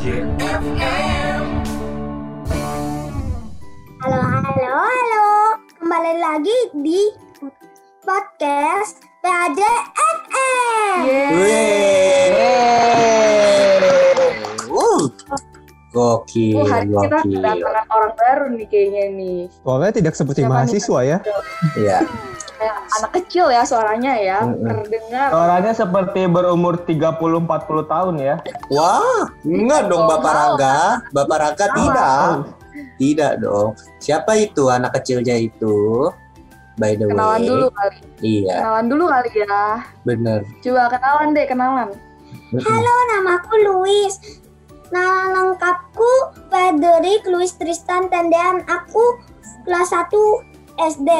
Halo, halo, halo. Kembali lagi di podcast PAJFM. Uh, gokil, Oh, hari kita kedatangan orang baru nih kayaknya nih. Soalnya tidak seperti Siapa mahasiswa ya. Iya. Kayak anak kecil ya suaranya ya, Mm-mm. terdengar. Suaranya seperti berumur 30-40 tahun ya. Wah, enggak dong Bapak. Rangga. Bapak Rangga tidak. Tidak dong. Siapa itu anak kecilnya itu? By the way. Kenalan dulu kali. Iya, Kenalan dulu kali ya. bener. Coba kenalan deh, kenalan. Halo, namaku Luis. Nama lengkapku Frederick Luis Tristan Tendean. Aku kelas 1 SD.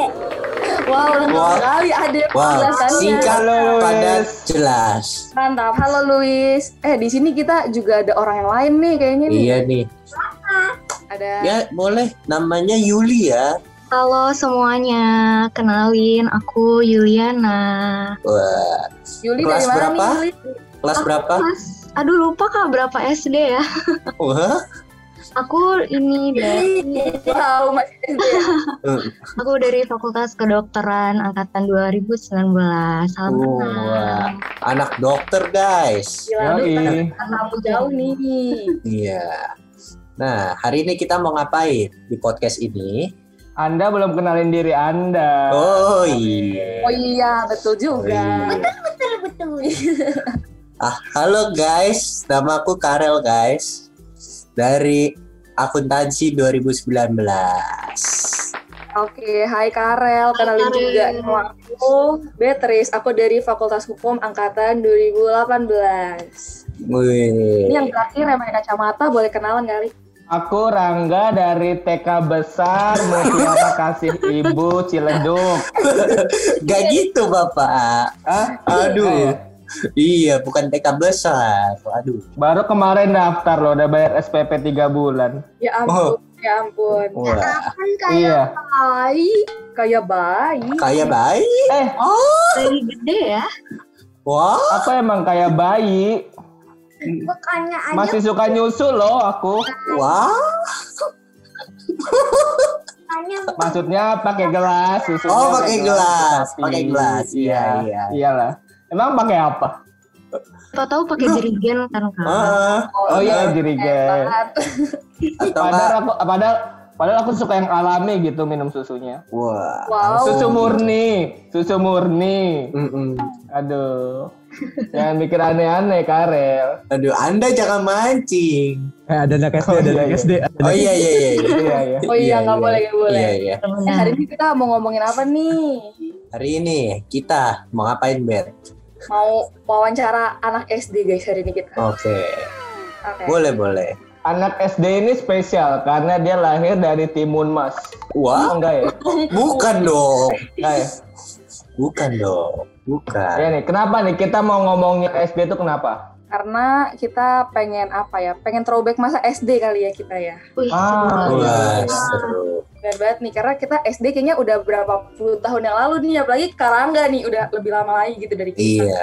Wow, lengkap Wah. sekali ada penjelasannya. singkat Halo, Luis. padat jelas. Mantap. Halo Luis. Eh, di sini kita juga ada orang yang lain nih kayaknya nih. Iya nih. Ada Ya, boleh. Namanya Yuli ya. Halo semuanya, kenalin aku Yuliana. Wah, Yuli kelas dari mana berapa? nih Yuli? kelas berapa? Kelas, aduh lupa kak berapa SD ya? Wah, Aku ini dari, Wow, masih SD aku dari Fakultas Kedokteran angkatan 2019. Salam Oh, kenal. wah. anak dokter guys. Gila, kamu jauh nih. Iya. Nah, hari ini kita mau ngapain di podcast ini? Anda belum kenalin diri Anda. Oh iya. Oh iya, betul juga. Betul, betul. Ah, halo guys, namaku Karel guys. Dari akuntansi 2019. Oke, hai Karel, kenalin Karel. juga nama aku Beatrice, aku dari Fakultas Hukum Angkatan 2018. Wih. Ini yang terakhir yang pakai kacamata, boleh kenalan kali? Aku Rangga dari TK Besar Mutiara Kasih Ibu Ciledug. Gak gitu, Bapak. Hah? Aduh. Iya, bukan TK besar. Aduh. Baru kemarin daftar loh, udah bayar SPP 3 bulan. Ya ampun, ya ampun. Wah, Kan kayak Iya. Bayi, kayak bayi. kayak bayi. Eh, Lagi gede ya? Wah, aku emang kayak bayi. bukannya aja Masih suka nyusul loh aku. wah. Maksudnya pakai gelas susunya. Oh, pakai gelas, pakai gelas. Iya, iya. Iyalah. Emang pakai apa? Siapa tahu pakai jerigen kan kak? Ah, Oh iya, Eh, jerigen. atau Padahal aku padahal padahal aku suka yang alami gitu minum susunya. Wah. Wow. Susu murni, susu murni. Mm-mm. Aduh. Jangan mikir aneh-aneh, Karel. Aduh, Anda jangan mancing. Eh, ada anak SD, Oh, ada iya, anak iya. SD. Oh iya iya iya. iya. Iya, iya. Oh iya, nggak boleh, nggak boleh. Iya iya. Eh, hari ini kita mau ngomongin apa nih? Hari ini kita mau ngapain, Bet? Mau wawancara anak SD guys hari ini kita. Oke. Oke. Boleh boleh. Anak SD ini spesial karena dia lahir dari Timun Mas. Oh, Wah, enggak ya? bukan dong. Enggak ya? Bukan dong. Bukan. Ya nih, kenapa nih kita mau ngomongin SD itu kenapa? Karena kita pengen apa ya? Pengen throwback masa SD kali ya kita ya. Wih, Ah, seru. Iya. Benar banget nih karena kita SD kayaknya udah berapa puluh tahun yang lalu nih apalagi Karangga nih udah lebih lama lagi gitu dari kita. Iya.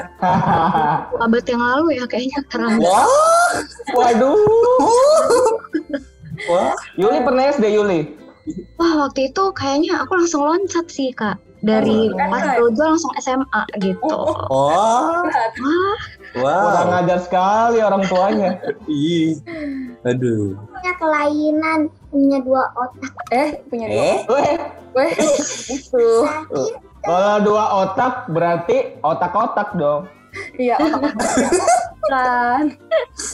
abad yang lalu ya kayaknya karena Wah. Waduh. Wah. Yuli pernah SD Yuli? wah waktu itu kayaknya aku langsung loncat sih kak dari Oh, pas dojo langsung SMA gitu. Wah. Wah, Kurang Wow. ajar sekali orang tuanya. Ih. Aduh. punya kelainan, punya dua otak. Eh punya dua. Eh? Weh, Weh, itu. kalau dua otak berarti otak-otak dong. Iya, otak kan.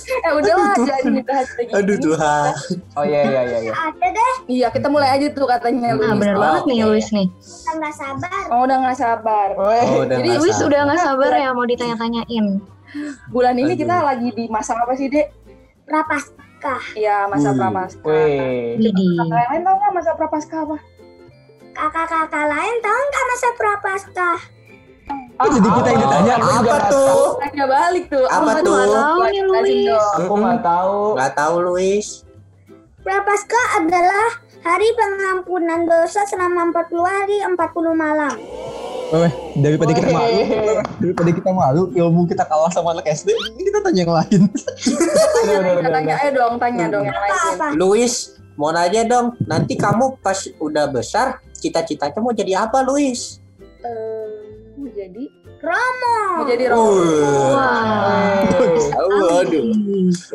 Eh udahlah jangan dibahas lagi. Aduh Tuhan. Oh iya iya iya. iya. Ada deh, Iya, kita mulai aja tuh katanya nah Luis. bener Oh, banget nih. Luis nih. kita nggak sabar. Oh, udah nggak sabar. Oh, udah Jadi Luis sabar. udah nggak sabar ya mau ditanya-tanyain. Bulan ini Aduh. kita lagi di masa apa sih, Dek? Prapaskah. Iya, masa Wih. prapaskah. Widih. Kakak lain tau nggak masa prapaskah apa? Kakak-kakak lain tahu nggak masa prapaskah? Oh, jadi kita yang ditanya. Juga Apa tuh? Tanya balik tuh. Apa tuh? Tahu nih Luis. Aku nggak tahu. Nggak tahu Luis. Prapaskah adalah hari pengampunan dosa selama 40 hari 40 malam. Weh, daripada kita malu, daripada kita malu, ilmu kita kalah sama anak SD, ini kita tanya yang lain. Tanya dong, tanya dong yang lain. Luis, mau nanya dong, nanti kamu pas udah besar, cita-citanya mau jadi apa, Luis? Eh, mau jadi Romo. mau jadi Romo. Wah. Waduh.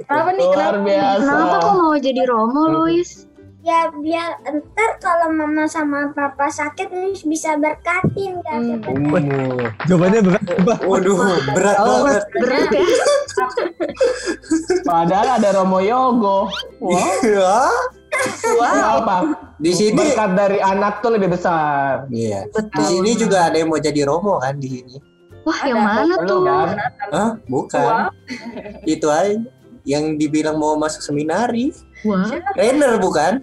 Kenapa nih? Luar Kenapa? biasa. Kenapa kok mau jadi Romo, Luis? Ya biar ntar kalau mama sama papa sakit Luis bisa berkatin kan. Hmm. Oh. Jawabannya berat, Bah. Waduh, berat banget. Berat ya? Padahal ada Romo Yogo. Wah, Ya, Wow. apa? di sini Berkat dari anak tuh lebih besar. Iya. Di Betul. sini juga ada yang mau jadi Romo kan di sini. Wah, yang Ada. mana Lu tuh? kan? Hah? Bukan. Wah. Itu aja yang dibilang mau masuk seminari. Wah, Trainer bukan?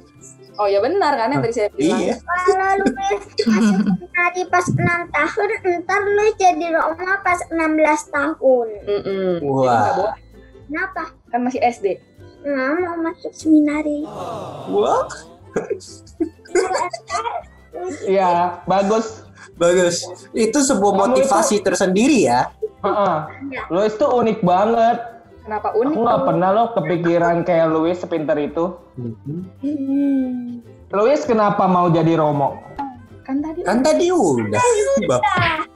Oh ya benar kan yang tadi saya bilang. Iya. Kalau masih seminari pas 6 tahun, ntar Luis jadi Romo pas 16 tahun. Mm-mm. Jadi Wah. boleh. Kenapa? Kan masih SD. Nggak mau masuk seminari. Wah, Iya, bagus. bagus. Itu sebuah motivasi tersendiri ya. Heeh. Luis tuh unik banget. Kenapa Aku unik? nggak pernah loh kepikiran kayak Luis sepinter itu. Hmm. Luis kenapa mau jadi Romo? Kan tadi Kan tadi udah. Bap.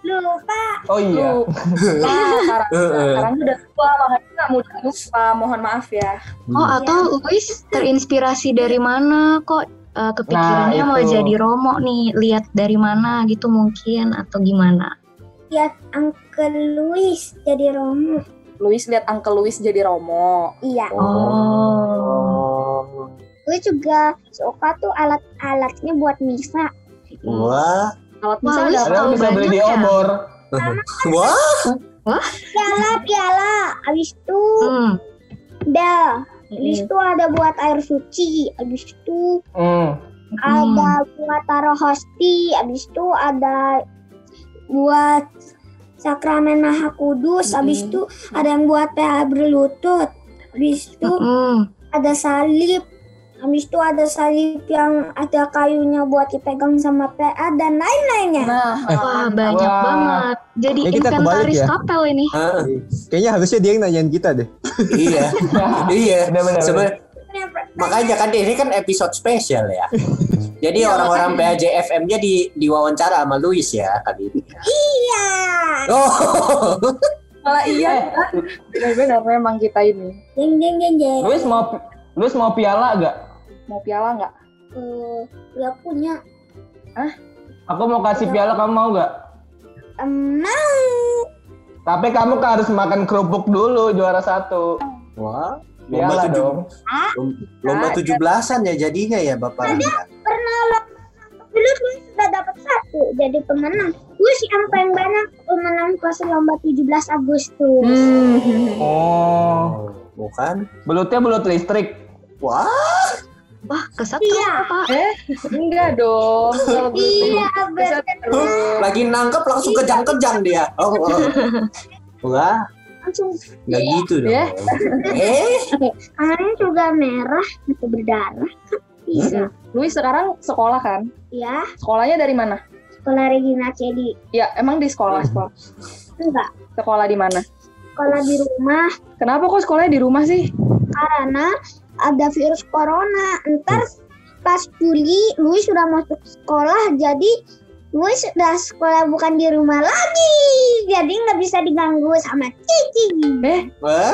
Lupa. Oh iya. lupa sekarang. Sekarang udah tua makanya nggak mudah lupa. Mohon maaf ya. Oh, atau Luis terinspirasi dari mana kok eh, kepikirannya Nah, mau jadi Romo nih? Lihat dari mana gitu mungkin atau gimana? Lihat Uncle Luis jadi Romo. Luis lihat Uncle Luis jadi Romo. Iya. Oh. Luis juga suka tuh alat-alatnya buat misa. Wah. Alat Wah, bisa Luis ada. Bisa beli di ya. obor. Wah. Piala, piala. Abis itu Hmm. bel. Abis itu ada buat air suci. Abis itu Hmm. ada buat taruh hosti. Abis itu ada buat sakramen maha kudus. Abis Mm-mm. itu ada yang buat PA berlutut. Abis itu Hmm. ada salib. Habis itu ada salib yang ada kayunya buat dipegang sama PA dan lain-lainnya. Nah, Wah, banyak Wah. banget. Jadi Ya, inventaris ya. kapel ini. Ah, Kayaknya harusnya dia yang nanyain kita deh. iya. iya. Bener-bener. Makanya kan ini kan episode spesial ya. Jadi Iya, orang-orang PAJFM-nya di diwawancara sama Luis ya kali ini. Iya. Oh. malah iya. Benar-benar memang kita ini. Ding ding ding ding. Luis mau Luis mau piala gak? Mau piala nggak? Eh, ya punya Aku mau kasih piala kamu mau gak? em, mau. Tapi kamu kan harus makan kerupuk dulu juara satu. Wah. Lomba tujuh, lomba tujuh belasan ya jadinya ya Bapak. Randa. Pernah lo dulu Luis sudah dapat satu jadi pemenang. Luis yang paling banyak pemenang pas lomba 17 Agustus. Hmm. Oh. Bukan? Belutnya belut listrik. Wah. Wah, kesat Iya. Pak. Eh, enggak dong. Kalau Iya, betul. Lagi nangkep langsung kejang-kejang dia. Oh. oh. Wah, Langsung nggak gitu dong. Ya. Eh, tangannya juga merah atau berdarah. Bisa. Luis sekarang sekolah kan? Ya, Sekolahnya dari mana? sekolah Regina Cedi. Ya, emang di sekolah sekolah. Enggak, Sekolah di mana? sekolah di rumah Kenapa kok sekolahnya di rumah sih? karena ada virus corona. Ntar pas Juli, Luis sudah masuk sekolah, jadi Luis sudah sekolah bukan di rumah lagi. Jadi nggak bisa diganggu sama Cici. Eh, wah.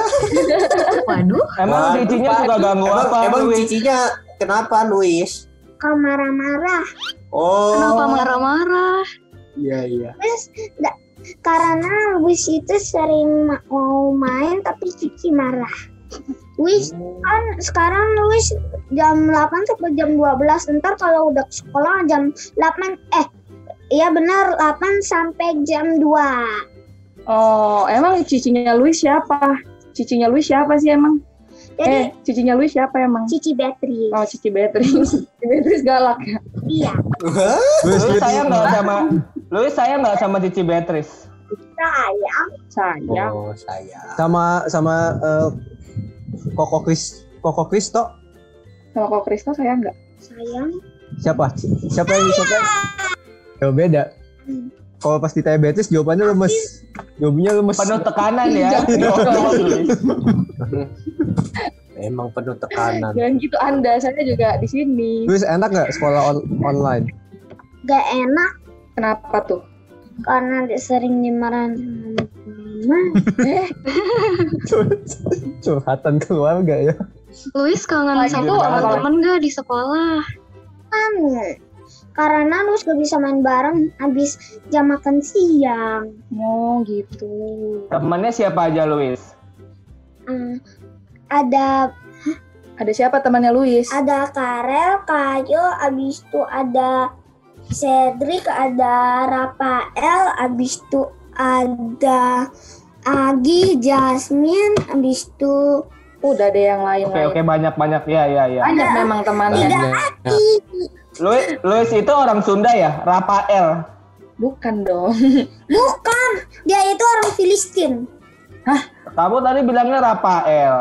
Waduh, Emang Waduh, cicinya suka ganggu Emang, apa? emang Luis? cicinya kenapa Luis? Kau marah-marah. Oh. kenapa marah-marah? Iya iya. Karena Luis itu sering ma- mau main tapi Cici marah. Luis kan sekarang Luis jam 8 sampai jam 12 ntar kalau udah sekolah jam 8 eh iya benar 8 sampai jam 2 oh, emang cicinya Luis siapa? Cicinya Luis siapa sih emang? jadi Eh, cicinya Luis siapa emang? Cici Beatrice Oh, Cici Beatrice. Cici Beatrice galak ya. iya Luis, sayang nggak sama Luis sayang nggak sama Cici Beatrice? sayang Sayang. Oh, saya. sama sama eh, Koko Kris Koko Kristo Sama kok Kristo sayang nggak? sayang siapa siapa yang siapa oh, beda kalau pas ditanya Beatrice jawabannya lemes. Jawabannya lemes. Penuh tekanan ya. Emang penuh tekanan. Jangan gitu Anda, saya juga di sini. Terus enak nggak sekolah on- online? Gak enak Kenapa tuh? karena dia sering dimarahin sama mama. Eh, Curhatan keluarga ya. Luis kangen sama teman-teman gak di sekolah? Kan karena lu gak bisa main bareng habis jam makan siang. mau gitu. Temennya siapa aja Luis? Hmm, ada Ada siapa temannya Luis? ada Karel, Kayo, abis itu ada Cedric, ada Rafael, abis itu ada Agi, Jasmine, abis itu Udah ada yang lain Oke oke banyak banyak ya ya ya. Banyak memang temannya. Luis Luis itu orang Sunda ya? Rafael. Bukan dong. bukan dia itu orang Filistin Kamu tadi bilangnya Rafael.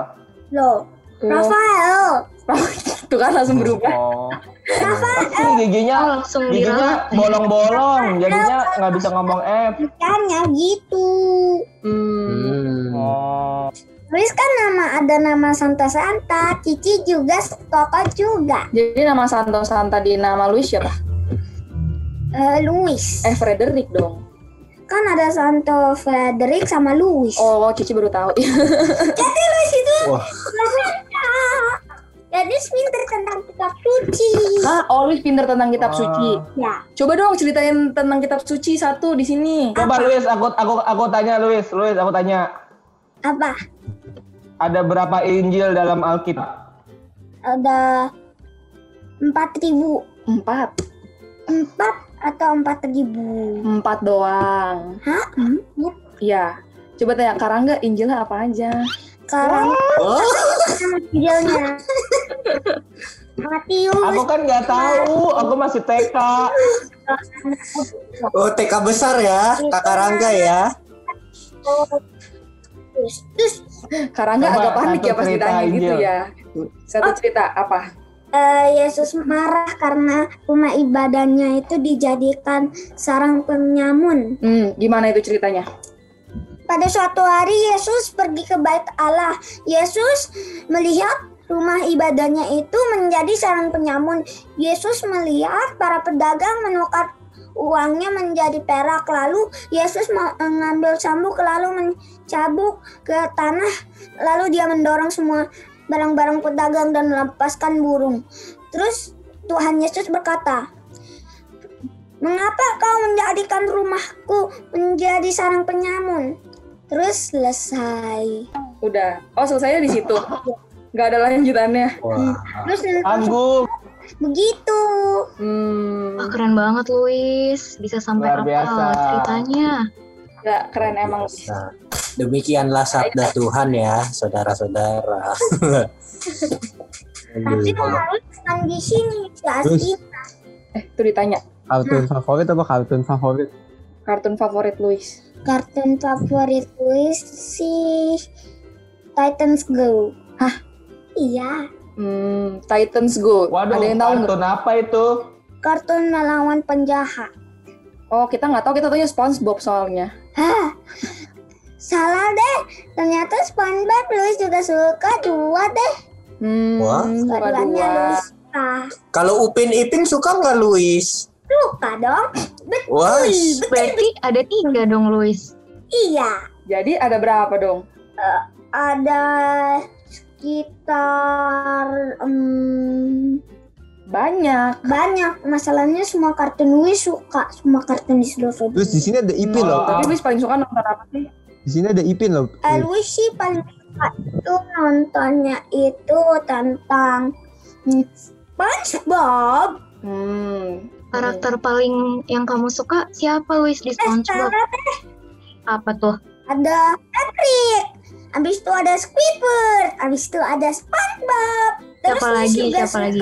loh. Rafael, tuh kan langsung berubah. Oh. Tapi giginya Oh, langsung giginya bolong-bolong, jadinya nggak bisa ngomong F. makanya gitu. Hmm. Oh. Terus kan nama ada nama Santa Santa, Cici juga, Koko juga, Jadi nama Santo Santa di nama Luis siapa? Eh, Louis. Eh Frederick dong. Kan ada Santo Frederick sama Louis. Oh, Cici baru tahu. Jadi Louis itu Wah. Jadi pinter tentang kitab suci. ah, oh Luis pinter tentang kitab suci. Ya, Coba dong ceritain tentang kitab suci satu di sini. Coba Luis, aku aku aku tanya Luis, Luis aku tanya, apa? Ada berapa Injil dalam Alkitab? Ada empat ribu, Empat. empat atau empat ribu? Empat doang. Hah? Iya. Coba tanya Karangga Injilnya apa aja? Sekarang Oh, videonya. Matius. Aku kan nggak tahu, aku masih TK. oh TK besar ya, Kakak Rangga ya. Terus, terus Karangga Coba agak panik ya pas ditanya gitu ya. Satu cerita apa? eh, Yesus marah karena rumah ibadahnya itu dijadikan sarang penyamun. Hmm, gimana itu ceritanya? Pada suatu hari Yesus pergi ke bait Allah. Yesus melihat rumah ibadahnya itu menjadi sarang penyamun. Yesus melihat para pedagang menukar uangnya menjadi perak. Lalu Yesus mengambil cambuk lalu mencabuk ke tanah. Lalu dia mendorong semua barang-barang pedagang dan melepaskan burung. Terus Tuhan Yesus berkata, Mengapa kau menjadikan rumahku menjadi sarang penyamun? Terus selesai. Udah. Oh, selesainya di situ. Nggak ada lanjutannya. Wah. Terus Tangguh. Begitu. Hmm, Wah, keren banget Luis. Bisa sampai Luar biasa. apa ceritanya? nggak keren emang. Nah, demikianlah sabda Tuhan ya, saudara-saudara. Tapi harus kan di sini. Eh, itu ditanya. Kartun favorit apa kartun favorit? Kartun favorit Luis. Kartun favorit Luis si Titans Go. Hah? Iya. Hmm, Titans Go. Waduh, ada yang tahu nggak? kartun apa itu? Kartun melawan penjahat. Oh, kita nggak tahu. Kita tanya SpongeBob soalnya. Hah? Salah deh. Ternyata SpongeBob Luis juga suka dua deh. Hmm, Wah. suka dua. Kalau Upin Ipin suka nggak Luis? Suka dong. Wah, Berarti ada tiga dong Luis. Iya. Jadi ada berapa dong? Ada sekitar em, Banyak. banyak. Masalahnya semua kartun Luis suka. Semua kartun di seluruh Terus di sini ada Ipin Oh. loh. Tapi Luis paling suka nonton apa sih? Di sini ada Ipin loh. Eh, Luis sih paling suka itu nontonnya itu tentang hmm, SpongeBob. Hmm. Karakter paling yang kamu suka siapa Luis di SpongeBob? Apa tuh? ada Patrick. Habis itu ada Squidward. Habis itu ada SpongeBob. Terus Siapa lagi? juga Siapa lagi?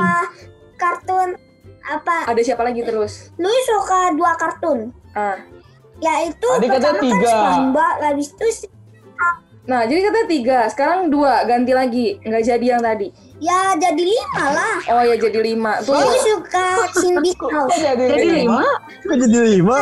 kartun apa? Ada siapa lagi terus? Luis suka dua kartun. Ah. Yaitu Tadi pertama kan tiga. SpongeBob. Habis itu Nah, jadi katanya tiga. Sekarang dua. Ganti lagi. Nggak jadi yang tadi. ya jadi lima lah. Oh ya jadi lima. Tuh. Luis suka Cindy House. jadi Jadi lima? Kok jadi lima?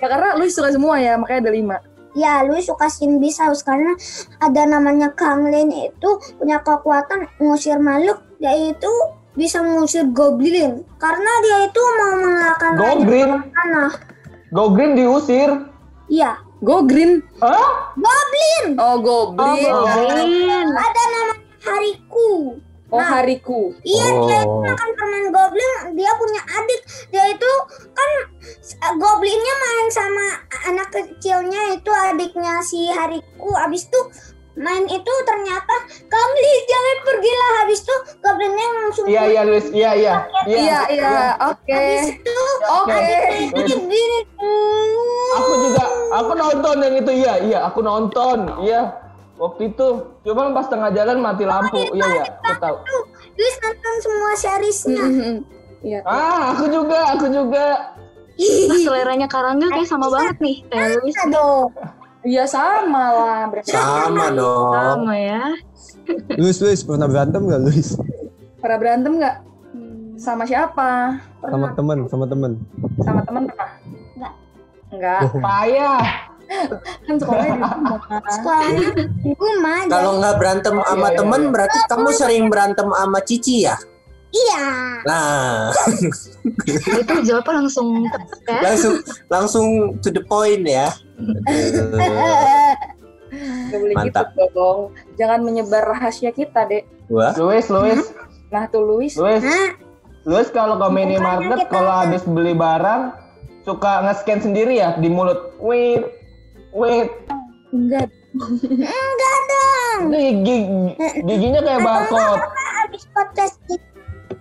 Ya karena Luis suka semua ya, makanya ada lima. Ya, Louis suka Shinbi Saus karena ada namanya Kang Lin itu punya kekuatan mengusir makhluk yaitu bisa mengusir goblin karena dia itu mau mengalahkan Go Raja Green, tanah. Go Green diusir. Iya, Go Green. Hah? Oh, Goblin. Oh, Goblin. ada nama Hariku. Oh, Hariku. Iya, dia itu Oh. makan permen goblin, dia punya adik. Dia itu kan eh, goblinnya main sama anak kecilnya itu adiknya si Hariku. Abis itu main itu ternyata Kamli jangan pergilah habis itu goblinnya langsung Iya iya Luis, iya iya. Iya, iya. Oke. habis itu Oke. gini Aku juga, aku nonton yang itu iya iya, aku nonton. Iya. Waktu itu, cuma pas tengah jalan mati lampu. Iya iya, aku tahu. Luis nonton semua seriesnya. Iya. Ah, aku juga, aku juga. Nah, seleranya Karangga kayak sama banget nih. Kayak Luis aduh Iya sama lah. Berarti Sama dong. sama ya. Luis, Luis, pernah berantem gak Luis? pernah berantem nggak? Sama siapa? Sama temen, sama temen. Sama teman pernah? Nggak. Enggak. Payah. Kan sekolahnya di rumah. sekolahnya di rumah Kalau nggak berantem sama Iya, iya, temen, iya. berarti kamu sering berantem sama Cici ya? iya Nah, Itu jawabnya langsung tepat ya. langsung langsung to the point ya. Gak boleh Mantap. gitu dong. Jangan menyebar rahasia kita, Dek. Wah, Luis, Luis, Nah tuh Luis. Luis. Hah? Luis kalau ke minimarket kalau habis beli barang suka nge-scan sendiri ya di mulut. Wait, wait. Enggak. enggak dong Gigi, giginya kayak barcode. habis podcast ki-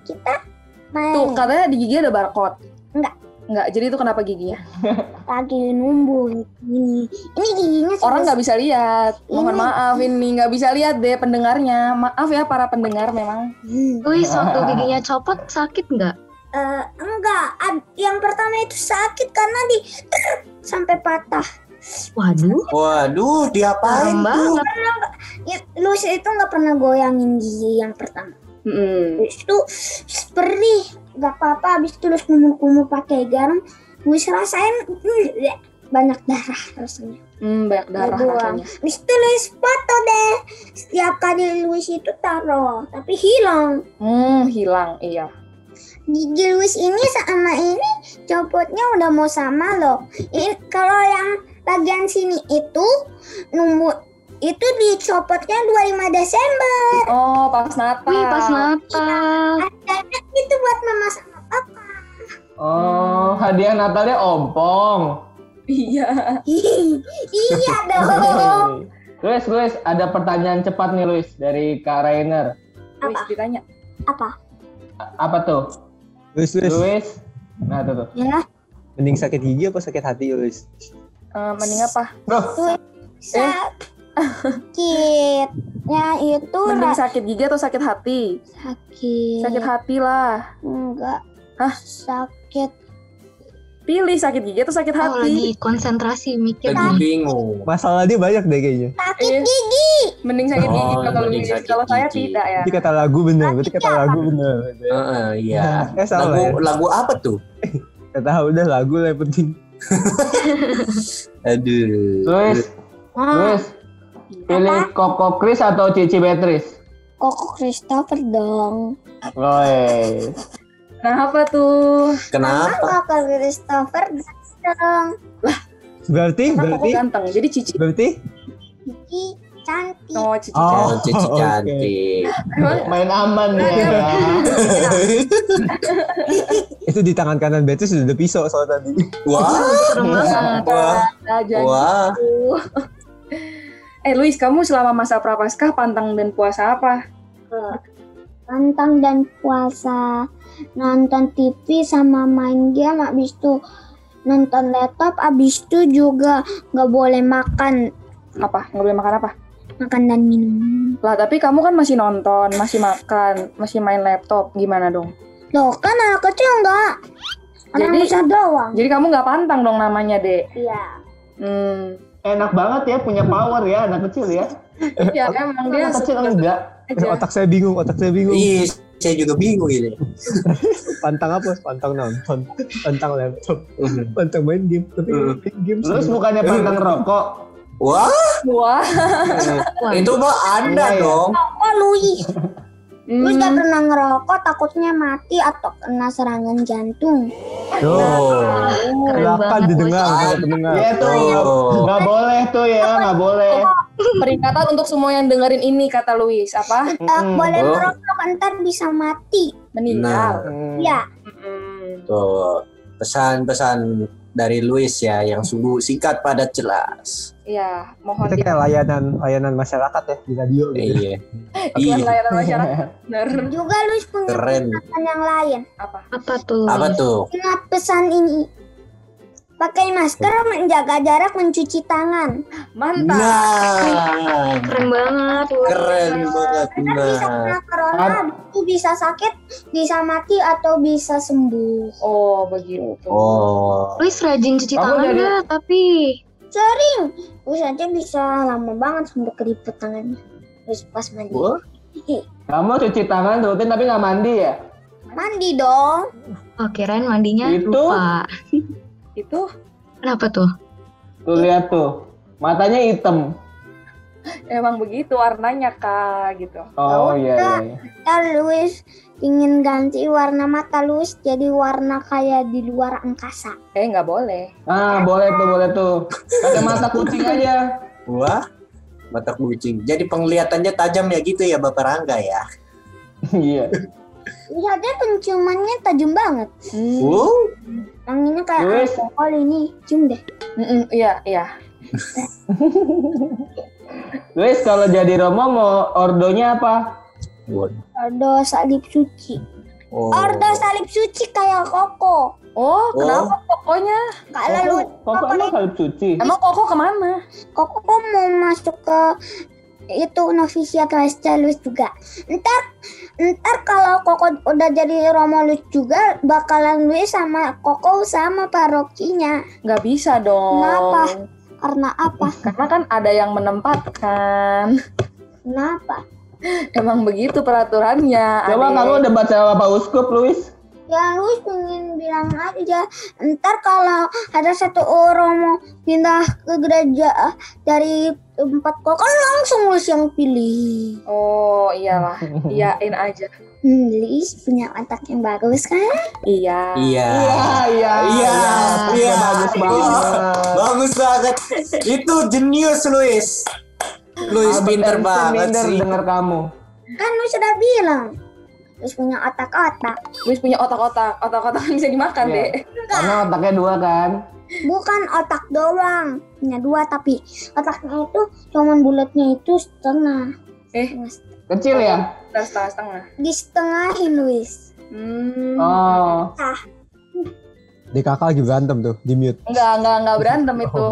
kita main Tuh katanya di gigi ada barcode. Enggak. Enggak. Jadi itu kenapa giginya? lagi numbuh ini ini giginya Orang nggak bisa lihat. Mohon Ini. maaf ini nggak bisa lihat deh pendengarnya. Maaf ya para pendengar memang. Hmm. Luis waktu giginya copot sakit nggak? Eh, enggak Ad- yang pertama itu sakit karena di sampai patah Waduh, waduh, diapain tuh? banget. ya, Luis itu nggak pernah goyangin gigi yang pertama Mm-mm. Luis itu perih nggak apa-apa habis itu Luis kumur-kumur pakai garam Luis rasain hmm, banyak darah rasanya Hmm, banyak darah Dibuang. rasanya. Habis itu Luis foto deh setiap kali Luis itu taruh tapi hilang Hmm, hilang. Iya. gigi Luis ini sama ini copotnya udah mau sama loh. Ini kalau yang bagian sini itu nunggu itu dicopotnya 25 Desember. Oh, pas Natal. Wih pas Natal. Adanya itu buat mama sama papa. Oh, hadiah Natalnya ompong. Iya. iya dong. Luis, Luis, ada pertanyaan cepat nih Luis dari Kak Rainer. Luis ditanya. Apa? Apa tuh? Luis, Luis. Luis. Nah, tuh tuh. Ya, Mending sakit gigi apa sakit hati, Luis? Eh, mending apa? Sakitnya itu Mending sakit gigi atau sakit hati? sakit. Sakit hati lah. Enggak. Hah? Sakit. Pilih sakit gigi atau sakit Oh hati? lagi konsentrasi mikir. Lagi bingung. Masalah dia banyak deh kayaknya. Sakit Iya. gigi. Mending sakit gigi Oh, kalau mending sakit Kalau saya gigi. tidak ya. Berarti kata lagu bener, berarti kata lagu bener. Heeh, iya. Eh, salah Lagu ya. lagu apa tuh? Kata udah lagu lah yang penting. Aduh. Luis, Nah, Luis. Pilih Koko Kris atau Cici Beatrice? Koko Christopher dong. Woi. Nah, apa tuh? Kenapa? Koko Christopher dong. Berarti, Karena kok berarti, ganteng. Jadi cici. berarti. Gigi cantik. Oh, cici. Oh. Oh, Cici cantik. Main aman ya. Itu di tangan kanan Beatrice sudah ada pisau soal tadi. Wah, Serem banget. wah, wah. tuh. eh, Luis, kamu selama masa prapaskah pantang dan puasa apa? Pantang dan puasa. Nonton TV sama main game. Abis itu nonton laptop. Abis itu juga nggak boleh makan. Apa? Nggak boleh makan apa? Makan dan minum. Lah, tapi kamu kan masih nonton, masih makan, masih main laptop. Gimana dong? Loh kan anak kecil nggak. Anak Jadi- besar doang. Jadi kamu nggak pantang dong namanya, Dek. Iya. Hmm. Enak banget ya punya power ya anak kecil ya. Ya emang dia Anak kecil enggak. aja. Otak saya bingung, otak saya bingung. Iya, saya juga bingung ini. Pantang apa? Pantang nonton, pantang laptop, pantang main game. Tapi Hmm. main game Terus sih. bukannya pantang rokok? Wah, Wah. Wah, itu mah Anda Iya, iya. dong. Oh Luis, Hmm. gak pernah ngerokok takutnya mati atau kena serangan jantung. Oh. keren Silakan banget. didengar, pendengar. Iya tuh. Oh. Nggak boleh tuh ya, nggak boleh. Peringatan untuk semua yang dengerin ini kata Luis apa? Eh, Mm-mm. boleh Oh. ngerokok ntar bisa mati. Meninggal. Hmm. Ya, Mm-mm. Tuh, pesan-pesan dari Luis ya yang sungguh singkat padat jelas. Iya, mohon Kita di kayak layanan layanan masyarakat ya di radio gitu. Iya. iklan Iya. layanan masyarakat. Benar. juga Luis punya Keren. pesan yang lain. Apa? Apa tuh? Apa tuh? Ingat pesan ini. Pakai masker, menjaga jarak, mencuci tangan. Mantap. Nah, Keren banget. Keren banget. Karena bisa Nah, kena corona, itu bisa sakit, bisa mati atau bisa sembuh. Oh, begitu. oh. Luis rajin cuci Aku tangan jadi-? Tapi Sering. Terus aja bisa lama banget sampai keriput tangannya. Terus pas mandi. Wah. Kamu cuci tangan rutin tapi nggak mandi ya? Mandi dong. oh kirain mandinya Itu? lupa. Itu Kenapa tuh? Tuh lihat tuh. Matanya hitam. emang begitu warnanya kak gitu. Oh iya iya. iya. Ntar Luis ingin ganti warna mata Luis jadi warna kayak di luar angkasa. Eh nggak boleh. Ah, boleh tuh, boleh tuh. Pakai mata kucing aja. Wah, mata kucing. Jadi penglihatannya tajam ya gitu ya Bapak Rangga ya. Iya. Lihatnya penciumannya tajam banget. Hmm. Wow. Wanginya kayak Luis. alkohol ini. Cium deh. Mm-mm, iya iya. Luis kalau jadi Romo mau ordonya apa? Ordo salib suci. Oh. Ordo salib suci kayak koko. Oh, kenapa pokoknya? Kalau lu Koko, koko emang salib suci. Emang Koko ke mana? koko mau masuk ke itu novisiat Lesta Luis juga. Ntar ntar kalau koko udah jadi Romo Luis juga bakalan Luis sama koko sama parokinya. Nggak bisa dong. Kenapa? Karena apa? Karena kan ada yang menempatkan. Kenapa? Emang begitu peraturannya. Coba kamu udah baca Bapak Uskup, Luis? Ya Luis pengen bilang aja. Ntar kalau ada satu Romo pindah ke gereja dari tempat koko kan langsung Luis yang pilih. Oh iyalah, iyain aja. Hmm, Luis punya otak yang bagus kan? Iya. Iya. iya. Iya, iya. Bagus banget. Bagus banget. Itu jenius Luis. Luis pinter banget sih. dengar kamu. Kan Luis sudah bilang. Luis punya otak-otak. Luis punya otak-otak, otak-otak kan bisa dimakan Iya. deh. Karena otaknya dua kan. Bukan otak doang. Punya dua tapi otaknya itu cuman bulatnya itu setengah. Eh. Kecil ya? Udah setengah-setengah. Di setengahin Luis. Hmm. Oh. Di kakak juga berantem tuh, di mute. Enggak, enggak, enggak berantem itu.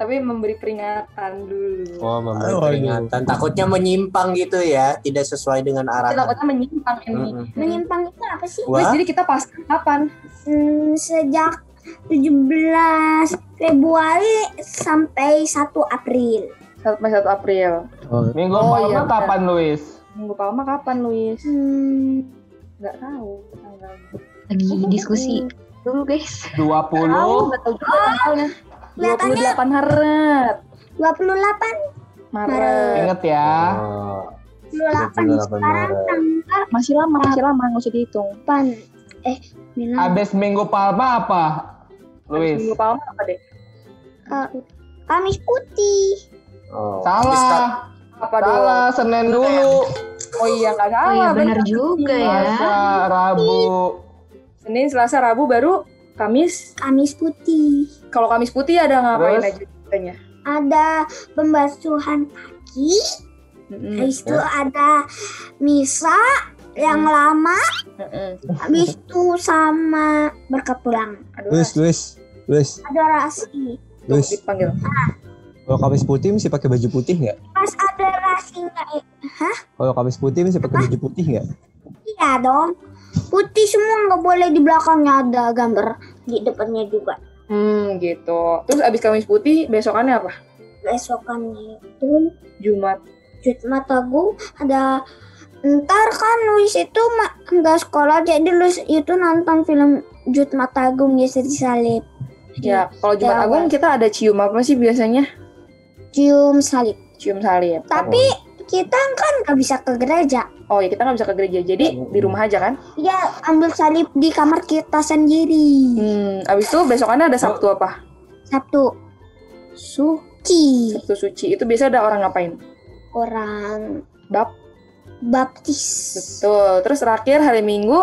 Tapi memberi peringatan dulu. Oh, memberi Aduh. peringatan. Takutnya menyimpang gitu ya, tidak sesuai dengan arahan. takutnya menyimpang ini. Mm-mm. Hmm. Menyimpang itu apa sih? Wah, jadi kita pas kapan? Hmm, sejak 17 Februari sampai 1 April. Sampai 1 April. Minggu Oh, Palma iya, kapan, Luis? Minggu Palma kapan, Luis? Hmm, Enggak tahu. Lagi diskusi dulu guys. 20. Tahu, enggak tahu juga tanggalnya. Kelihatannya- 28 Maret. 28 Maret. Ingat ya. Oh, 28 28 sekarang Maret. tanggal Masih lama, masih lama, nggak usah dihitung. 8 eh bilang Abis Minggu Palma apa? Luis. Minggu Palma apa deh? Kamis putih oh. Salah. Apa? Salah, Senin dulu. Oh iya, nggak Oh salah. iya benar juga ya. Selasa, Rabu. Senin, Selasa, Rabu, baru Kamis. Kamis putih Kalau Kamis putih ada ngapain Terus? aja ceritanya? ada pembasuhan kaki Mm-mm. habis itu ada misa yang lama Mm-mm. habis itu sama berkat pulang Aduh, Luis, Luis, Luis, adorasi Luis. dipanggil. Kalau kamis putih mesti pakai baju putih nggak? pas adorasinya eh, Kalau kamis putih mesti pakai baju putih nggak? iya dong putih semua nggak boleh di belakangnya ada gambar di depannya juga Hmm, gitu. Terus abis Kamis putih, besokannya apa? besokannya itu Jumat. Jumat Agung ada ntar kan Luis itu nggak sekolah jadi Luis itu nonton film Jumat Agung Yesus disalib Ya, kalau Jumat Ya, Agung kita ada cium apa sih biasanya? cium salib Cium salib. tapi kita kan nggak bisa ke gereja Oh ya kita nggak bisa ke gereja, jadi di rumah aja kan? ya ambil salib di kamar kita sendiri Hmm, abis itu besokannya ada Sabtu apa? Sabtu suci Sabtu suci. Itu biasa ada orang ngapain? orang Bap. baptis Betul. Terus terakhir hari Minggu,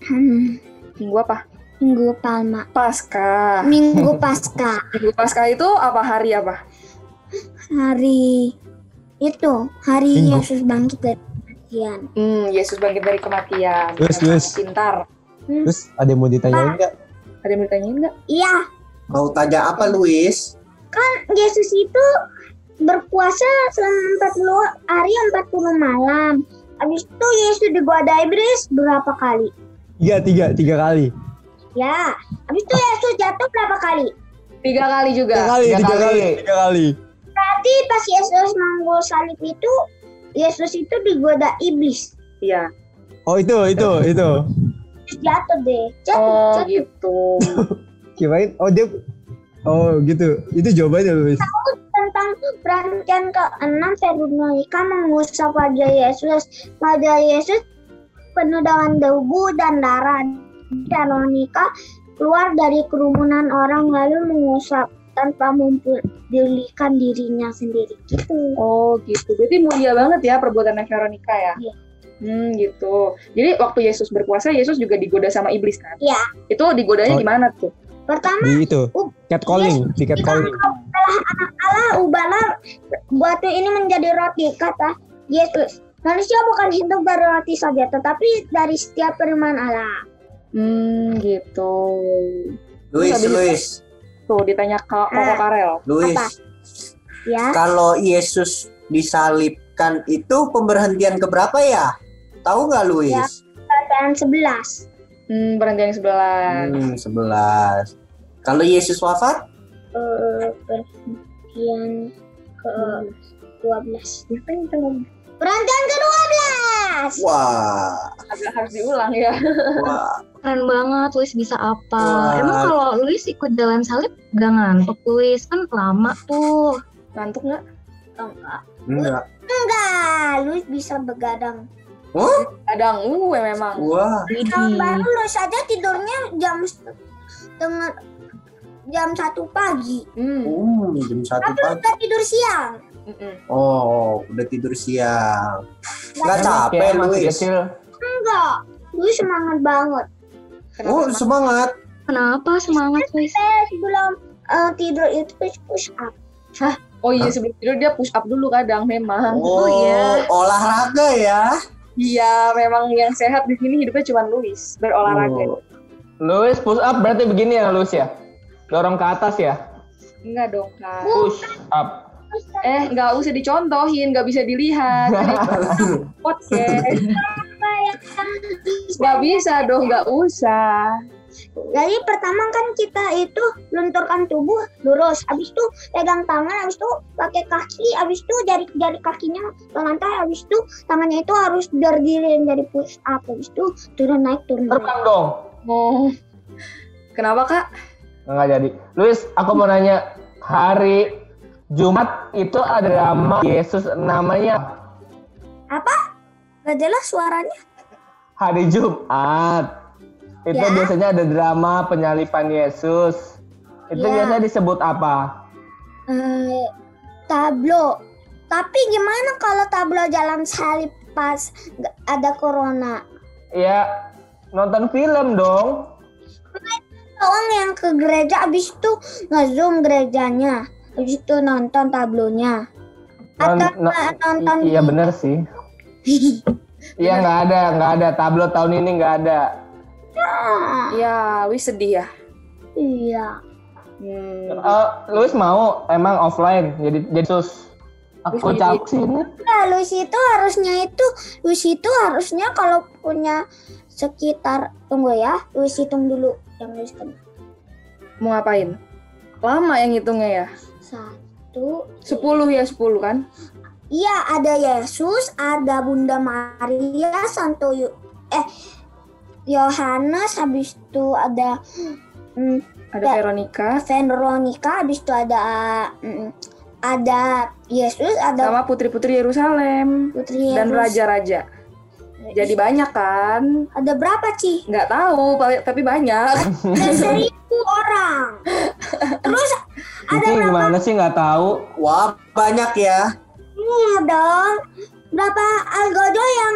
Hmm, Minggu apa? Minggu palma Paskah. minggu pasca Minggu Paskah itu apa hari apa? hari itu hari Minggu. Yesus bangkit dari kematian Hmm, Yesus bangkit dari kematian. Terus, terus. Pintar. Terus ada yang mau ditanyain nggak? Ada yang mau ditanyain nggak? iya Mau tanya apa Luis? Yesus itu berpuasa selama 40 hari 40 malam habis itu Yesus digoda iblis berapa kali Tiga, tiga, tiga kali. Ya habis itu Yesus jatuh berapa kali Tiga kali Tiga juga. kali, Tiga tiga kali. kali, tiga kali. berarti pas Yesus manggul salib itu Yesus itu digoda iblis Iya. Oh itu, itu, itu. Jatuh deh jatuh Oh jatuh gitu. Kirain, oh dia, oh gitu. Itu jawabannya Luis. tentang perhentian ke-6 Veronica mengusap wajah Yesus. Wajah Yesus penuh dengan debu dan darah. Veronica keluar dari kerumunan orang lalu mengusap tanpa mempedulikan dirinya sendiri. Gitu. Oh gitu. Berarti mulia banget ya perbuatannya Veronica ya? Iya. Hmm gitu. Jadi waktu Yesus berpuasa, Yesus juga digoda sama iblis kan? Iya. Itu digodanya Oh. gimana tuh? Pertama, Di itu, Uh, catcalling, di catcalling. Allah ubahlah batu ini menjadi roti, kata Yesus. Manusia bukan hidup dari roti saja, tetapi dari setiap firman Allah. Hmm gitu. Luis, habis Luis, Tuh ditanya ke Koko Ah. Karel. Luis. Apa? Ya, Kalau Yesus disalibkan itu pemberhentian keberapa ya? Tahu nggak Luis? Ya. dan 11. Hmm, berhenti yang sebelah. Hmm, 11. Kalau Yesus wafat? eh perhentian ke 12. Perhentian ke 12. Wah, Agak harus diulang ya. wah. Keren banget Luis bisa apa. Wah. Emang kalau Luis ikut jalan salib gak ngantuk Luis kan lama tuh. Ngantuk nggak? Enggak. Enggak. Enggak, lu bisa begadang. Oh, Kadang, uh memang. wah. Tahun baru lu saja tidurnya jam dengan jam satu pagi. Hmm. Hmm, jam satu Tapi pagi. udah tidur siang. Mm-mm. Oh, udah tidur siang. Nggak Enak capek, ya, Luis. kecil. Enggak. Lu semangat banget. Kenapa Oh, emang? semangat. Kenapa semangat Luis? Eh, sebelum eh, tidur itu push up. Oh iya sebelum tidur dia push up dulu kadang memang. Oh, iya. olahraga ya. Iya, memang yang sehat di sini hidupnya cuma Luis berolahraga. Oh. Luis push up berarti begini ya Luis ya? Dorong ke atas ya? Enggak dong, Kak. Push up. Eh, nggak usah dicontohin, nggak bisa dilihat. Podcast. Nggak bisa dong, nggak usah. Jadi pertama kan kita itu lunturkan tubuh lurus, habis itu pegang tangan, habis itu pakai kaki, habis itu jari-jari kakinya ke lantai, habis itu tangannya itu harus berdiri jadi push up, habis itu turun naik turun naik. Terbang dong. Oh. Kenapa, Kak? Nggak jadi. Luis, aku mau nanya. Hari Jumat itu ada drama Yesus namanya Gak jelas suaranya. Hari Jumat. Itu Ya. biasanya ada drama penyalipan Yesus. Itu Ya. biasanya disebut apa? Eh, tablo. Tapi gimana kalau tablo jalan salib pas ada corona? Ya, nonton film dong. Orang yang ke gereja habis itu nge-zoom gerejanya. Habis itu nonton tablonya. Atau no- nonton iya bener sih. Iya nggak ada, nggak ada tablo tahun ini nggak ada. Ya, Wis sedih ya. Iya. Hmm. Eh, Luis mau emang offline jadi jadi sus. Aku Luis cak sini. Nah, Lucy itu harusnya itu Lucy itu harusnya kalau punya sekitar tunggu ya, Lucy hitung dulu yang kan. Mau ngapain? Lama yang hitungnya ya. Satu, 10 ya, 10 kan? Iya, ada Yesus, ada Bunda Maria, Santo Yu- eh Yohanes, habis itu ada mm, Ada. Veronica Veronica, habis itu ada mm, ada Yesus, ada sama putri-putri Yerusalem Putri dan Yesus. raja-raja. Jadi banyak kan? Ada berapa sih? Nggak tahu, tapi banyak. Ada seribu orang. Terus ada Cici berapa? gimana sih nggak tahu? Wah, banyak ya. Iya dong. Berapa algojo yang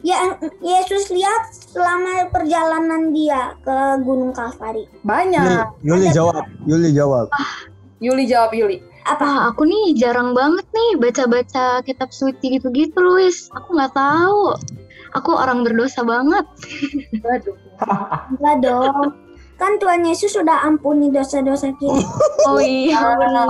yang Yesus lihat selama perjalanan dia ke Gunung Kalvari? Yuli, Banyak. Yuli jawab. Yuli jawab. Yuli jawab Yuli. Apa? Wah, aku nih jarang banget nih baca-baca kitab suci gitu-gitu, Luis. Aku nggak tahu. Aku orang berdosa banget. Waduh. Enggak dong. Kan Tuhan Yesus sudah ampuni dosa-dosa kita. Oh iya, benar.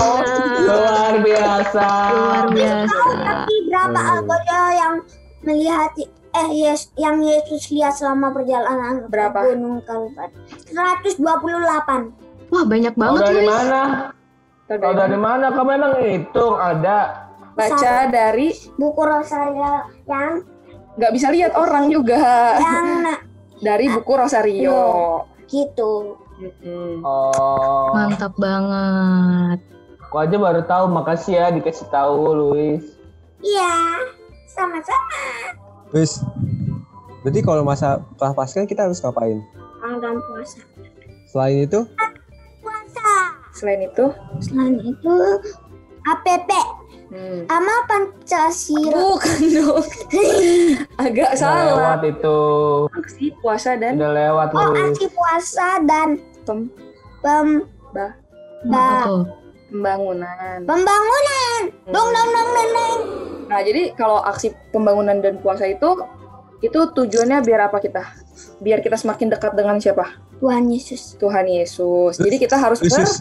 Luar biasa. Luar biasa. Tapi berapa Hmm. algojo yang melihat eh yes, yang Yesus lihat selama perjalanan ke Berapa? Gunung Kalvari? 128. Wah, banyak Tahu banget, dari Luis. mana? Tahu Tahu dari dari mana? Kamu emang hitung ada. Baca dari Buku Rosaria yang nggak bisa lihat orang juga. yang Dari buku Rosario. Gitu. Oh. Mantap banget. Aku aja baru tahu. Makasih ya dikasih tahu, Luis. Iya, sama-sama. Wis. Berarti kalau masa prapaskah kita harus ngapain? Ramadan puasa. Selain itu, Puasa. Selain itu, Selain itu APP hmm. sama Pancasila. bukan dong. Agak Udah salah. lewat itu. Aksi puasa dan Udah lewat, Oh, aksi puasa dan pem- pem Bah. Ba- tuh? pembangunan. pembangunan. Dong dong dong dong dong. Nah, jadi kalau aksi pembangunan dan puasa itu itu tujuannya biar apa kita? Biar kita semakin dekat dengan siapa? Tuhan Yesus Tuhan Yesus. Jadi kita harus Luis, Luis,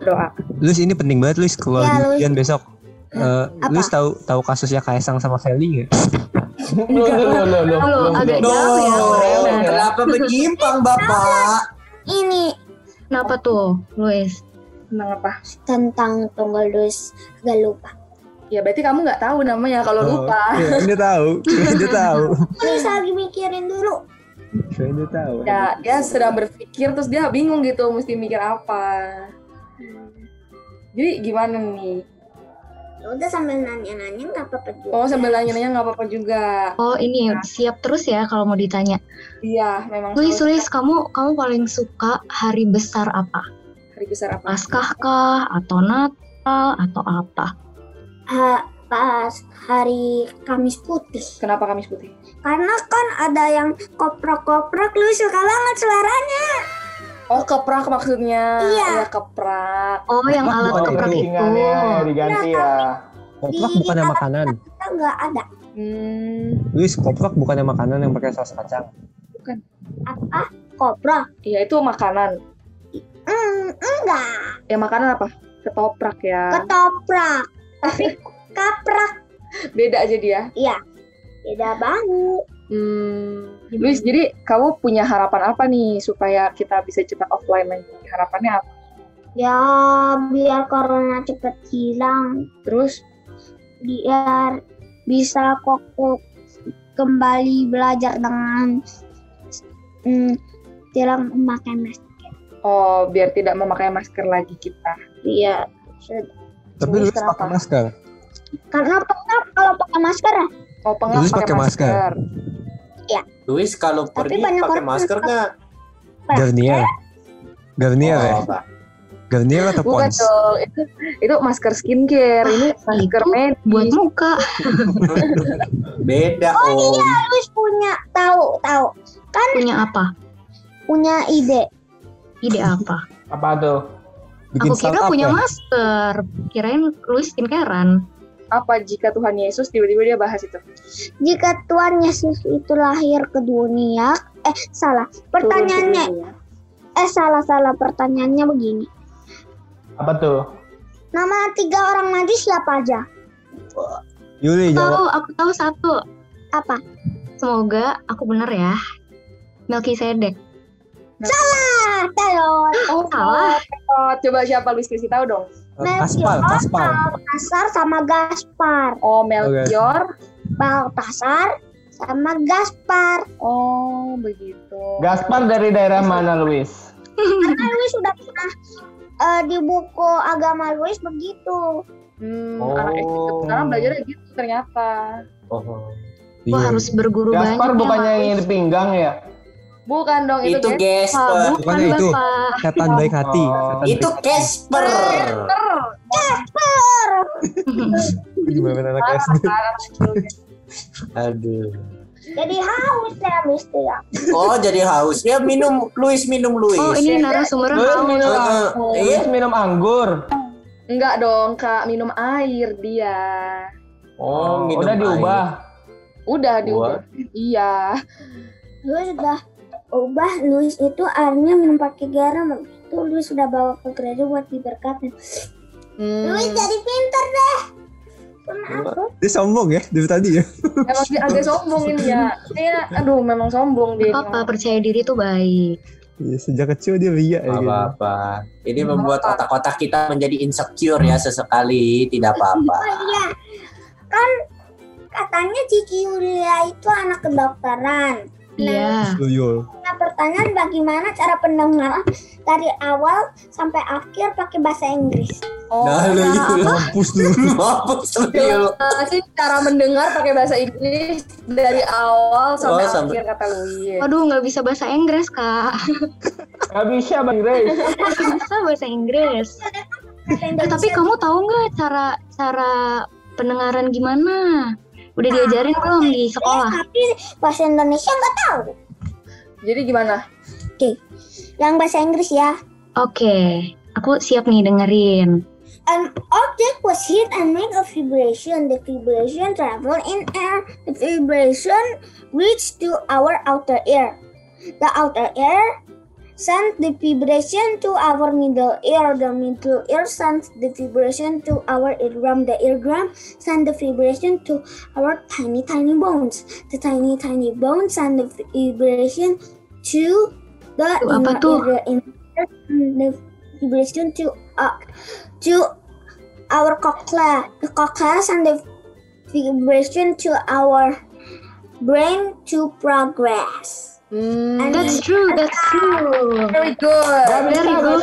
doa. Luis ini penting banget Luis kalau Ya, Luis. ujian besok. Eh, Apa? Luis tahu tahu kasusnya Kaisang sama Feli nggak? Loh, loh, loh, loh, loh, Halo, loh, agak jauh ya. Kenapa menyimpang Bapak? Ini Kenapa tuh, Luis? Tentang apa? tentang tunggal dus gak lupa. Ya berarti kamu nggak tahu namanya kalau Oh, lupa. Iya, dia tahu. Dia tahu. Saya lagi mikirin dulu. Dia tahu. Ya, dia sedang berpikir terus dia bingung gitu mesti mikir apa. Jadi gimana nih? Ya Udah sambil nanya-nanya nggak apa-apa juga. Oh sambil nanya-nanya nggak apa-apa juga. Oh, ini siap terus ya kalau mau ditanya. Iya, memang. Luis, selalu Luis, kamu kamu paling suka hari besar apa? hari besar apa? Paskah kah atau Natal atau apa? Ha- pas hari Kamis Putih. Kenapa Kamis Putih? Karena kan ada yang koprak-koprak lu suka banget suaranya. Oh keprak maksudnya. Iya. Ya keprak. Oh, yang alat Oh, keprak itu. kepitingannya diganti ya. Koprak bukannya makanan. Kita nggak ada. Hmm, Luis, koprak bukannya makanan yang pakai saus kacang. Apa? Koprak? iya itu makanan. Hmm, enggak. Ya makanan apa? Ketoprak ya. Ketoprak. Tapi kaprak. Beda aja dia. Iya. Beda banget. Hmm. Luis, jadi kamu punya harapan apa nih supaya kita bisa cepat offline lagi? Harapannya apa? Ya biar corona cepet hilang. Terus Biar bisa kokoh kembali belajar dengan hmm, tidak memakai masker. oh biar tidak memakai masker lagi kita. Iya. Tapi Luis pakai masker. Karena pengap kalau pakai masker ya. Oh pengap Luis pakai pakai masker. masker. Luis kalau Tapi pergi pakai masker nggak? Garnier. Garnier ya? Oh, Pak. Garnier atau Bukan Pons? dong, itu itu masker skincare. Ini masker itu medis. Buat muka. Beda Oh, Om. Terus punya tahu tahu Punya apa? punya ide. Ide apa? Apa tuh? Bikin Aku kira punya ya? masker. Kirain Luis skincarean. Apa jika Tuhan Yesus tiba-tiba dia bahas itu? Jika Tuhan Yesus itu lahir ke dunia, eh salah. Pertanyaannya, dunia. eh salah salah pertanyaannya begini. Apa tuh? Nama tiga orang maju siapa aja? Yuli jawab. Tahu, aku tahu satu. Apa? Semoga aku bener ya. Melkisedek. Ah, telur. Oh, Salah. Oh, Coba siapa Luis kasih tahu dong. Eh, Kaspar, Kaspar. Baltasar sama Gaspar. Oh, Melchior. Baltasar sama Gaspar. Oh, begitu. Gaspar dari daerah mana, Luis? Karena Luis sudah pernah eh, di buku agama Luis begitu. Hmm, Oh. anak SD sekarang belajarnya gitu ternyata. Oh. Wah Iya. harus berguru banyak Gaspar ya, bukannya Pak. yang di pinggang ya? Bukan dong itu, Itu Gesper. bukan itu. Setan baik hati. Oh. Setan Itu baik- Casper. gimana anak SD. Aduh. Jadi haus ya Mister ya. Oh, jadi haus. Ya minum Luis minum Luis. Oh ini narasumbernya Luis haus. minum, Heeh. Iya. Luis minum anggur. Enggak dong, Kak. Minum air dia. Oh, minum udah air. diubah. Udah diubah. Iya. Luis sudah ubah Luis itu airnya minum pakai garam. Habis Itu Luis sudah bawa ke gereja buat diberkatin. Hmm. Luis jadi pinter deh. Dia sombong ya dari tadi ya. Emang dia agak sombong ini ya. Kayak, aduh, memang sombong dia. Papa percaya diri tuh baik. Iya, sejak kecil dia ria ya. Gitu. apa-apa. Ini membuat otak-otak kita menjadi insecure ya sesekali. Tidak apa-apa. Oh iya. Kan katanya Cici Yulia itu anak kedokteran. Iya. Tuyul. Nah pertanyaan bagaimana cara pendengaran dari awal sampai akhir pakai bahasa Inggris? Oh, Nah, lu lu. Mampus dulu. Mampus lu. apa sih cara mendengar pakai bahasa Inggris dari awal sampai Oh, sampai- akhir kata Louis. Waduh nggak bisa bahasa Inggris kak. Gak bisa Bang Grace. Nggak bisa bahasa Inggris. Eh, tapi kamu tahu nggak cara cara pendengaran gimana? Udah diajarin belum di sekolah? Tapi bahasa Indonesia nggak tahu. Jadi gimana? Yang bahasa Inggris ya. Oke, aku siap nih dengerin. An object was hit and make a vibration. The vibration travel in air. The vibration reached to our outer ear. The outer ear sent the vibration to our middle ear. The middle ear sends the vibration to our eardrum. The eardrum send the vibration to our tiny, tiny bones. The tiny, tiny bones send the vibration to the Tuh, inner ear. The inner send the vibration to uh, to our cochlea. The cochlea send the vibration to our brain to progress. And That's true, that's true. very good. Very good.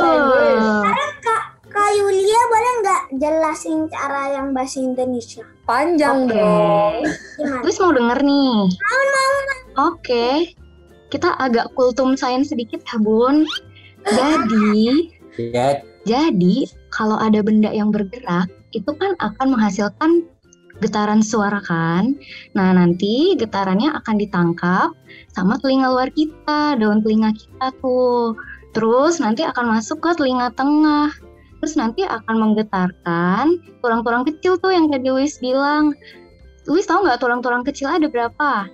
Kak, Kak Yulia boleh nggak jelasin cara yang bahasa Indonesia? Panjang Oke. dong. Gimana? Terus mau denger nih? Oke, kita agak kultum sains sedikit ya bun. Jadi, Ya, jadi kalau ada benda yang bergerak itu kan akan menghasilkan getaran suara kan. Nah nanti getarannya akan ditangkap sama telinga luar kita, daun telinga kita tuh. Terus nanti akan masuk ke telinga tengah. Terus nanti akan menggetarkan tulang-tulang kecil tuh yang tadi Luis bilang. Luis tahu nggak tulang-tulang kecil ada berapa?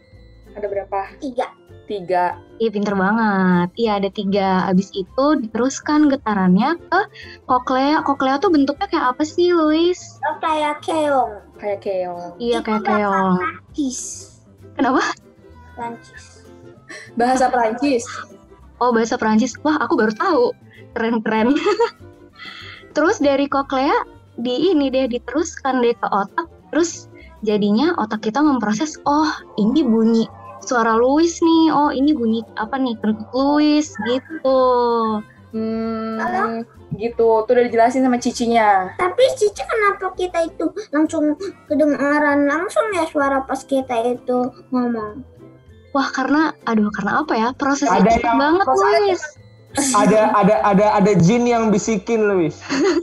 Ada berapa? Tiga. Tiga. Iya pinter banget. Iya ada tiga. Abis itu diteruskan getarannya ke koklea. Koklea tuh bentuknya kayak apa sih, Luis? Oh, kayak keong. Kayak keong. Iya kayak keong. Kis. Kenapa? Prancis. Bahasa Perancis. Oh bahasa Perancis. Wah aku baru tahu. Keren-keren. Terus dari koklea di ini deh diteruskan deh ke otak. Terus jadinya otak kita memproses. Oh ini bunyi suara Luis nih. Oh ini bunyi apa nih kentut Luis gitu. Hmm, gitu. Tuh udah dijelasin sama cicinya. Tapi Cici kenapa kita itu langsung kedengaran langsung ya suara pas kita itu ngomong? Wah karena aduh karena apa ya prosesnya Ada yang- banget proses- Luis. ada ada ada ada jin yang bisikin Luis.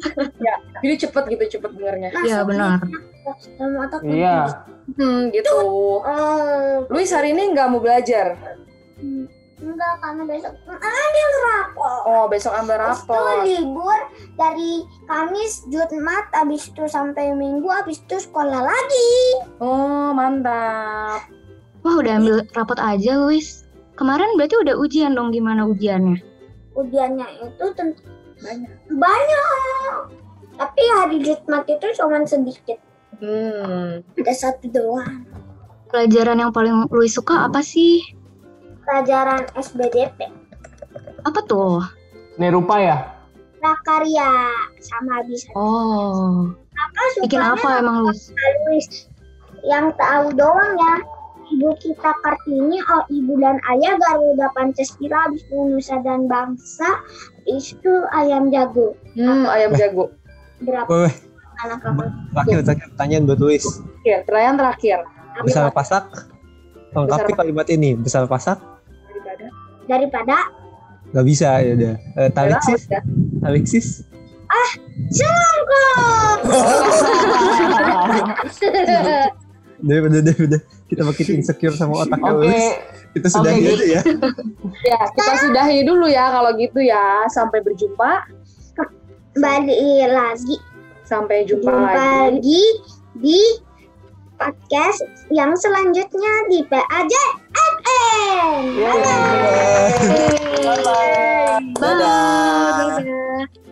Jadi cepet gitu, cepet dengarnya. Iya benar. Dalam otak Iya. Hmm, gitu. Oh, Luis hari ini nggak mau belajar. enggak karena besok ambil rapor. Oh, besok ambil Itu rapor. libur dari Kamis, Jumat, habis itu sampai Minggu, habis itu sekolah lagi. Oh, mantap. Wah udah ambil rapot aja Luis. Kemarin berarti udah ujian dong gimana ujiannya? Ujiannya itu tentu Banyak. banyak. Tapi hari Jumat itu cuma sedikit. Hmm. Ada satu doang. Pelajaran yang paling Luis suka apa sih? Pelajaran SBDP. Apa tuh? Nih rupa ya. prakarya sama bisa Oh, apa bikin sukanya apa emang Luis? Luis yang tahu doang ya ibu kita kartini oh ibu dan ayah Garuda Pancasila habis itu Nusa dan Bangsa itu ayam jago Hmm, ayam jago. berapa anak kamu terakhir, terakhir pertanyaan buat Luis. Oke, pertanyaan terakhir. Besar pasak, lengkapi Besar- kalimat ini. Besar pasak, Daripada. daripada nggak bisa ya udah. Eh, Taliksis, Udah, Taliksis. Songkok Udah, udah, udah, udah. Kita makin insecure sama otaknya Oke, Luis. Kita sudah Oke, aja ya. Ya, kita sudahi dulu ya kalau gitu ya. Sampai berjumpa. balik lagi Sampai jumpa, jumpa lagi. lagi di podcast yang selanjutnya di PAJ FM. Yeay. Dadah. Dadah.